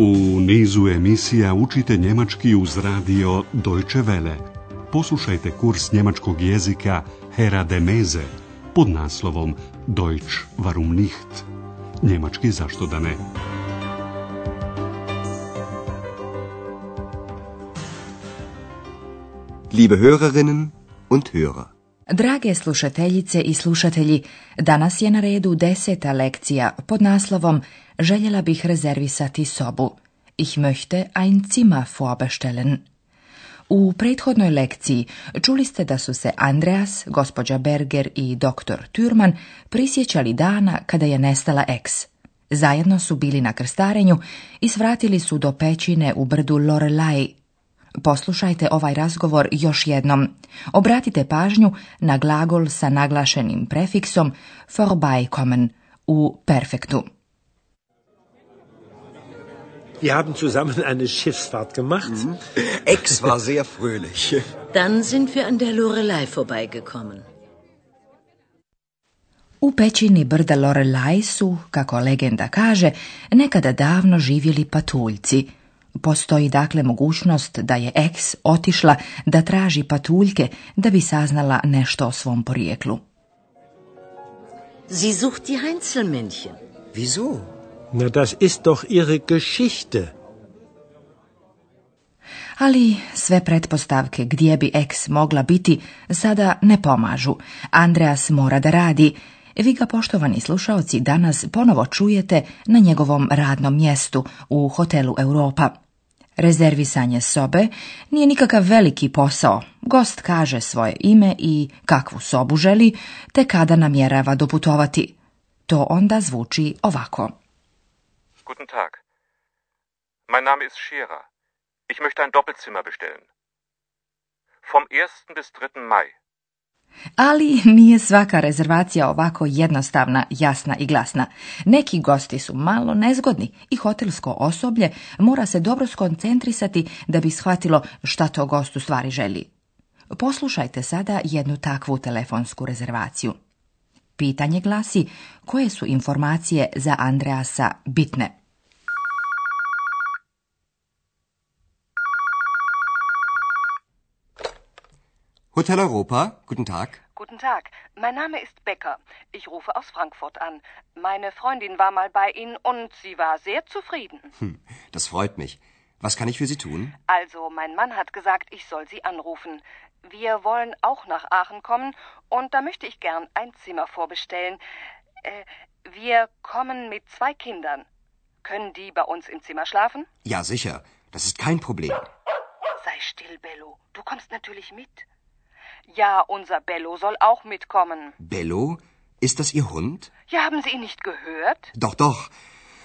U nizu emisija učite njemački uz radio Deutsche Welle. Poslušajte kurs njemačkog jezika Hera de Meze pod naslovom Deutsch warum nicht? Njemački zašto da ne? Liebe Hörerinnen und Hörer. Drage slušateljice i slušatelji, danas je na redu deseta lekcija pod naslovom Željela bih rezervisati sobu. Ich möchte ein Zimmer vorbestellen. U prethodnoj lekciji čuli ste da su se Andreas, gospođa Berger i doktor Türman prisjećali dana kada je nestala eks. Zajedno su bili na krstarenju i svratili su do pećine u brdu Lorelai. Poslušajte ovaj razgovor još jednom. Obratite pažnju na glagol sa naglašenim prefiksom vorbeikommen u perfektu. Wir haben zusammen eine Schiffsfahrt gemacht. Mhm. Ex war sehr fröhlich. Dann sind wir an der Lorelei vorbeigekommen. U pećini brda Lorelaj su, kako legenda kaže, nekada davno živjeli patuljci. Postoji dakle mogućnost da je ex otišla da traži patuljke da bi saznala nešto o svom porijeklu. Sie sucht die Heinzelmännchen. Wieso? Na, das ist doch ihre Geschichte. Ali sve pretpostavke gdje bi ex mogla biti sada ne pomažu. Andreas mora da radi. Vi ga, poštovani slušaoci, danas ponovo čujete na njegovom radnom mjestu u hotelu Europa. Rezervisanje sobe nije nikakav veliki posao. Gost kaže svoje ime i kakvu sobu želi, te kada namjerava doputovati. To onda zvuči ovako. Guten Tag. Mein Name ist Scherer. Ich möchte ein Doppelzimmer bestellen. Vom 1. bis 3. Mai. Ali nije svaka rezervacija ovako jednostavna, jasna i glasna. Neki gosti su malo nezgodni i hotelsko osoblje mora se dobro skoncentrisati da bi shvatilo šta to gost u stvari želi. Poslušajte sada jednu takvu telefonsku rezervaciju. Pitanje glasi koje su informacije za Andreasa bitne. Hotel Europa, guten Tag. Guten Tag, mein Name ist Becker. Ich rufe aus Frankfurt an. Meine Freundin war mal bei Ihnen und sie war sehr zufrieden. Hm, das freut mich. Was kann ich für Sie tun? Also, mein Mann hat gesagt, ich soll Sie anrufen. Wir wollen auch nach Aachen kommen und da möchte ich gern ein Zimmer vorbestellen. Äh, wir kommen mit zwei Kindern. Können die bei uns im Zimmer schlafen? Ja, sicher. Das ist kein Problem. Sei still, Bello. Du kommst natürlich mit. Ja, unser Bello soll auch mitkommen. Bello? Ist das Ihr Hund? Ja, haben Sie ihn nicht gehört? Doch, doch.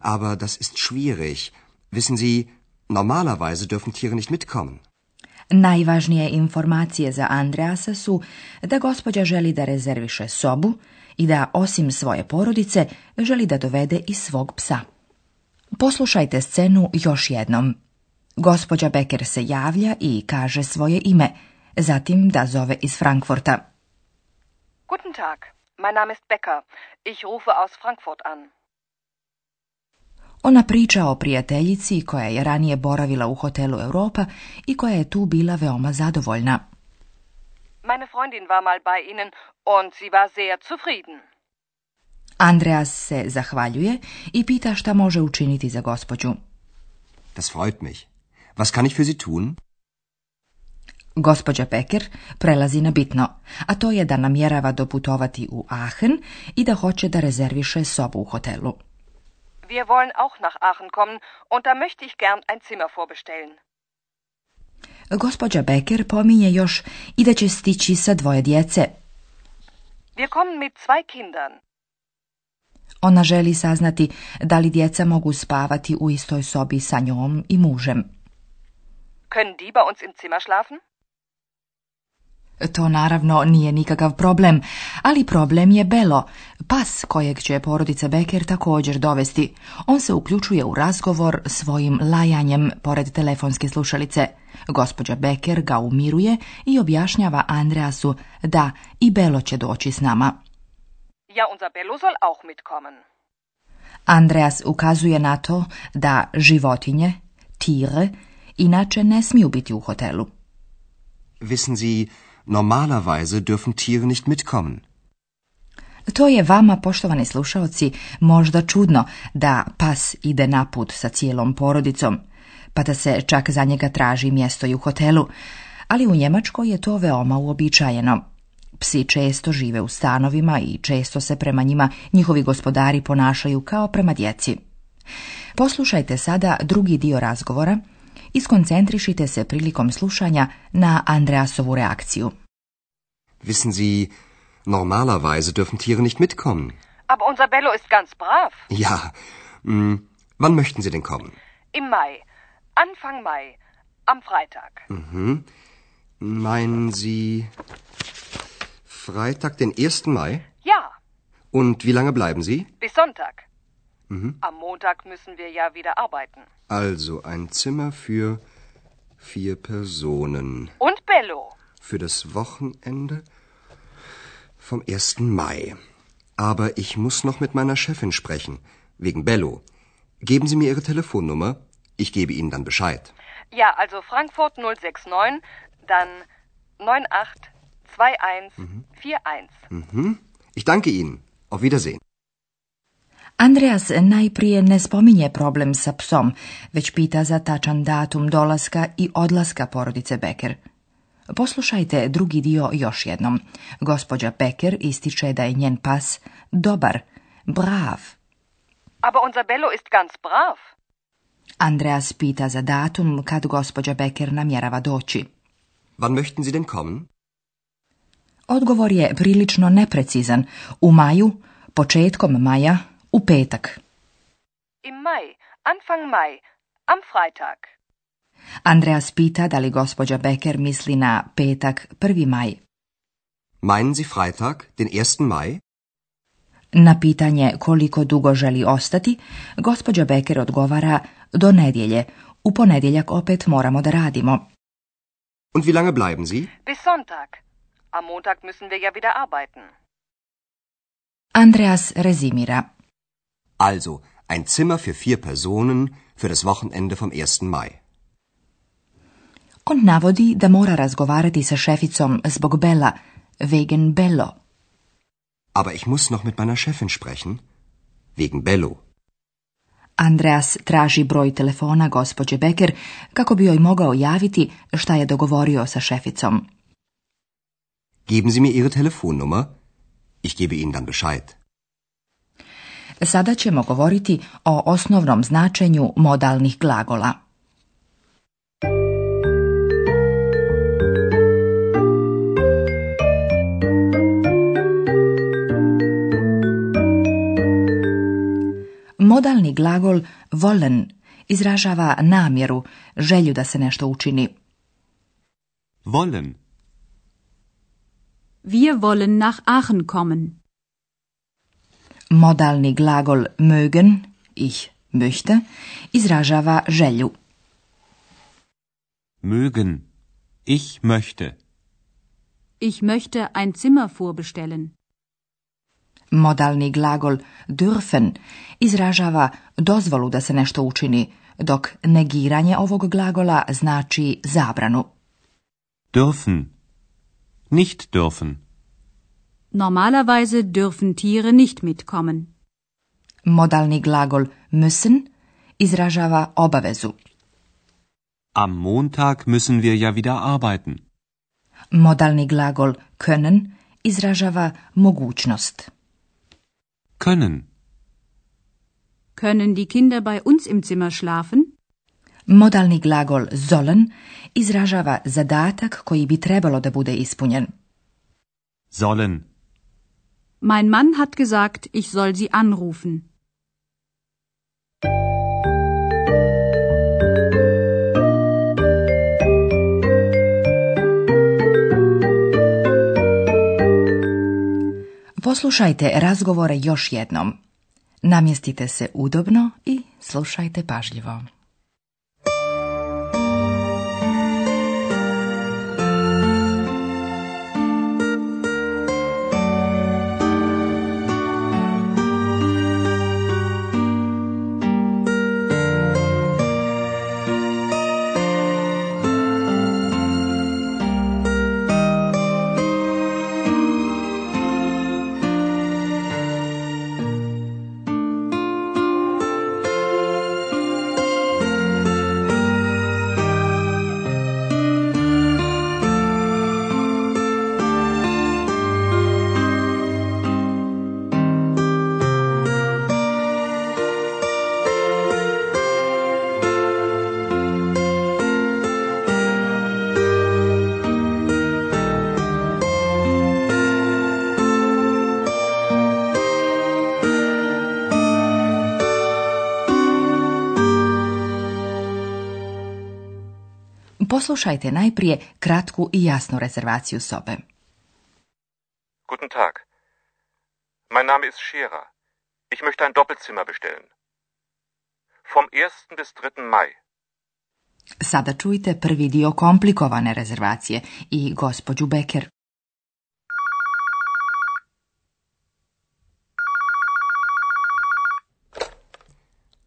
Aber das ist schwierig. Wissen Sie, normalerweise dürfen Tiere nicht mitkommen. Najvažnije informacije za Andreasa su da gospođa želi da rezerviše sobu i da osim svoje porodice želi da dovede i svog psa. Poslušajte scenu još jednom. Gospođa Becker se javlja i kaže svoje ime – Zatim da zove iz Frankfurta. Guten Tag, mein Name ist Becker. Ich rufe aus Frankfurt an. Ona priča o prijateljici koja je ranije boravila u hotelu Europa i koja je tu bila veoma zadovoljna. Meine Freundin war mal bei Ihnen und sie war sehr zufrieden. Andreas se zahvaljuje i pita šta može učiniti za gospođu. Das freut mich. Was kann ich für Sie tun? Gospođa Peker prelazi na bitno, a to je da namjerava doputovati u Aachen i da hoće da rezerviše sobu u hotelu. Wir wollen auch nach Aachen kommen und da möchte ich gern ein Zimmer vorbestellen. Gospođa Becker pominje još i da će stići sa dvoje djece. Wir kommen mit zwei Kindern. Ona želi saznati da li djeca mogu spavati u istoj sobi sa njom i mužem. Können die bei uns im Zimmer schlafen? To naravno nije nikakav problem, ali problem je Belo, pas kojeg će porodica Becker također dovesti. On se uključuje u razgovor svojim lajanjem pored telefonske slušalice. Gospođa Becker ga umiruje i objašnjava Andreasu da i Belo će doći s nama. Ja, unser Belo soll auch mitkommen. Andreas ukazuje na to da životinje, tire, inače ne smiju biti u hotelu. Wissen Sie, Normalerweise dürfen Tiere nicht mitkommen. To je vama, poštovani slušaoci, možda čudno da pas ide na put sa cijelom porodicom, pa da se čak za njega traži mjesto i u hotelu, ali u Njemačkoj je to veoma uobičajeno. Psi često žive u stanovima i često se prema njima njihovi gospodari ponašaju kao prema djeci. Poslušajte sada drugi dio razgovora Iskoncentrišite se prilikom slušanja na Andreasovu reakciju. Wissen Sie, normalerweise dürfen Tiere nicht mitkommen. Aber unser Bello ist ganz brav. Ja. Hm, wann möchten Sie denn kommen? Im Mai. Anfang Mai. Am Freitag. Mhm. Meinen Sie Freitag, den 1. Mai? Ja. Und wie lange bleiben Sie? Mhm. Am Montag müssen wir ja wieder arbeiten. Also ein Zimmer für vier Personen. Und Bello. Für das Wochenende vom 1. Mai. Aber ich muss noch mit meiner Chefin sprechen, wegen Bello. Geben Sie mir Ihre Telefonnummer, ich gebe Ihnen dann Bescheid. Ja, also Frankfurt 069, dann 982141. Mhm. mhm. Ich danke Ihnen. Auf Wiedersehen. Andreas najprije ne spominje problem sa psom, već pita za tačan datum dolaska i odlaska porodice Becker. Poslušajte drugi dio još jednom. Gospođa Becker ističe da je njen pas dobar, brav. Aber unser Bello ist ganz brav. Andreas pita za datum kad gospođa Becker namjerava doći. Wann möchten Sie denn kommen? Odgovor je prilično neprecizan. U maju, početkom maja, u petak. Im maj, anfang maj, am Freitag. Andreas pita da li gospođa Becker misli na petak prvi maj. Meinen Sie Freitag, den 1. maj? Na pitanje koliko dugo želi ostati, gospođa Becker odgovara do nedjelje. U ponedjeljak opet moramo da radimo. Und wie lange bleiben Sie? Bis Sonntag. Am Montag müssen wir ja wieder arbeiten. Andreas rezimira. Also ein Zimmer für vier Personen für das Wochenende vom 1. Mai. On navodi da mora razgovarati sa šeficom zbog Bella, wegen Bello. Aber ich muss noch mit meiner Chefin sprechen, wegen Bello. Andreas traži broj telefona gospođe Becker kako bi joj mogao javiti šta je dogovorio sa šeficom. Geben Sie mir Ihre Telefonnummer. Ich gebe Ihnen dann Bescheid. Sada ćemo govoriti o osnovnom značenju modalnih glagola. Modalni glagol volen izražava namjeru, želju da se nešto učini. Wollen. Wir wollen nach Aachen kommen. Modalni glagol mögen, ich möchte, izražava želju. Mögen, ich möchte. Ich möchte ein Zimmer vorbestellen. Modalni glagol dürfen izražava dozvolu da se nešto učini, dok negiranje ovog glagola znači zabranu. Dürfen, nicht dürfen. Normalerweise dürfen Tiere nicht mitkommen. Modalni glagol müssen izražava obavezu. Am Montag müssen wir ja wieder arbeiten. Modalni glagol können izražava mogućnost. Können. Können die Kinder bei uns im Zimmer schlafen? Modalni glagol sollen izražava zadatak koji bi trebalo da bude ispunjen. Sollen Mein Mann hat gesagt, ich soll sie anrufen. Poslušajte razgovore još jednom. Namjestite se udobno i slušajte pažljivo. poslušajte najprije kratku i jasnu rezervaciju sobe. Guten Tag. Mein Name ist Scherer. Ich möchte ein Doppelzimmer bestellen. Vom 1. bis 3. Mai. Sada čujte prvi dio komplikovane rezervacije i gospođu Becker.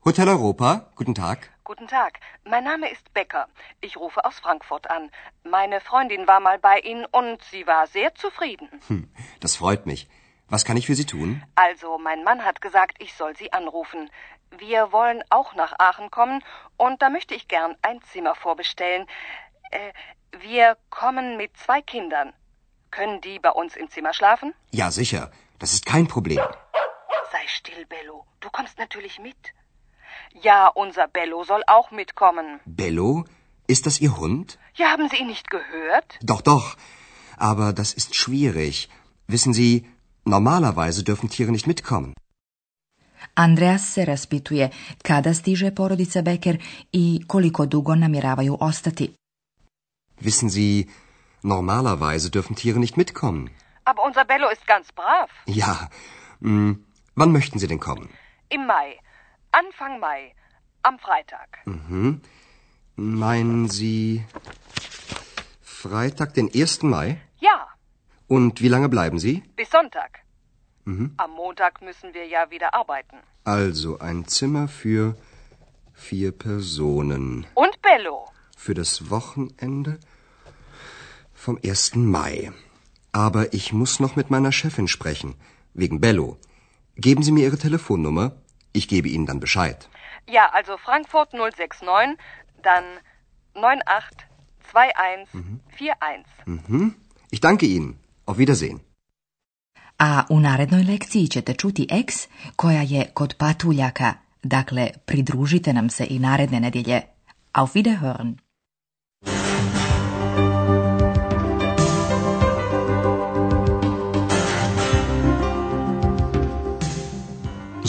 Hotel Europa, guten Tag. Guten Tag, mein Name ist Becker. Ich rufe aus Frankfurt an. Meine Freundin war mal bei Ihnen und sie war sehr zufrieden. Hm, das freut mich. Was kann ich für Sie tun? Also, mein Mann hat gesagt, ich soll Sie anrufen. Wir wollen auch nach Aachen kommen und da möchte ich gern ein Zimmer vorbestellen. Äh, wir kommen mit zwei Kindern. Können die bei uns im Zimmer schlafen? Ja, sicher. Das ist kein Problem. Sei still, Bello. Du kommst natürlich mit. Ja, unser Bello soll auch mitkommen. Bello? Ist das Ihr Hund? Ja, haben Sie ihn nicht gehört? Doch, doch. Aber das ist schwierig. Wissen Sie, normalerweise dürfen Tiere nicht mitkommen. Andreas se raspituje kada stiže porodica Becker i koliko dugo namjeravaju ostati. Wissen Sie, normalerweise dürfen Tiere nicht mitkommen. Aber unser Bello ist ganz brav. Ja. Hm, wann möchten Sie denn kommen? Im Mai. Anfang Mai, am Freitag. Mhm. Meinen Sie Freitag, den 1. Mai? Ja. Und wie lange bleiben Sie? Bis Sonntag. Mhm. Am Montag müssen wir ja wieder arbeiten. Also ein Zimmer für vier Personen. Und Bello. Für das Wochenende vom 1. Mai. Aber ich muss noch mit meiner Chefin sprechen, wegen Bello. Geben Sie mir Ihre Telefonnummer. Ich gebe Ihnen dann Bescheid. Ja, also Frankfurt 069, dann 982141. Mhm. Mhm. Ich danke Ihnen. Auf Wiedersehen. A u narednoj lekciji ćete čuti ex koja je kod patuljaka. Dakle, pridružite nam se i naredne nedjelje. Auf Wiederhören.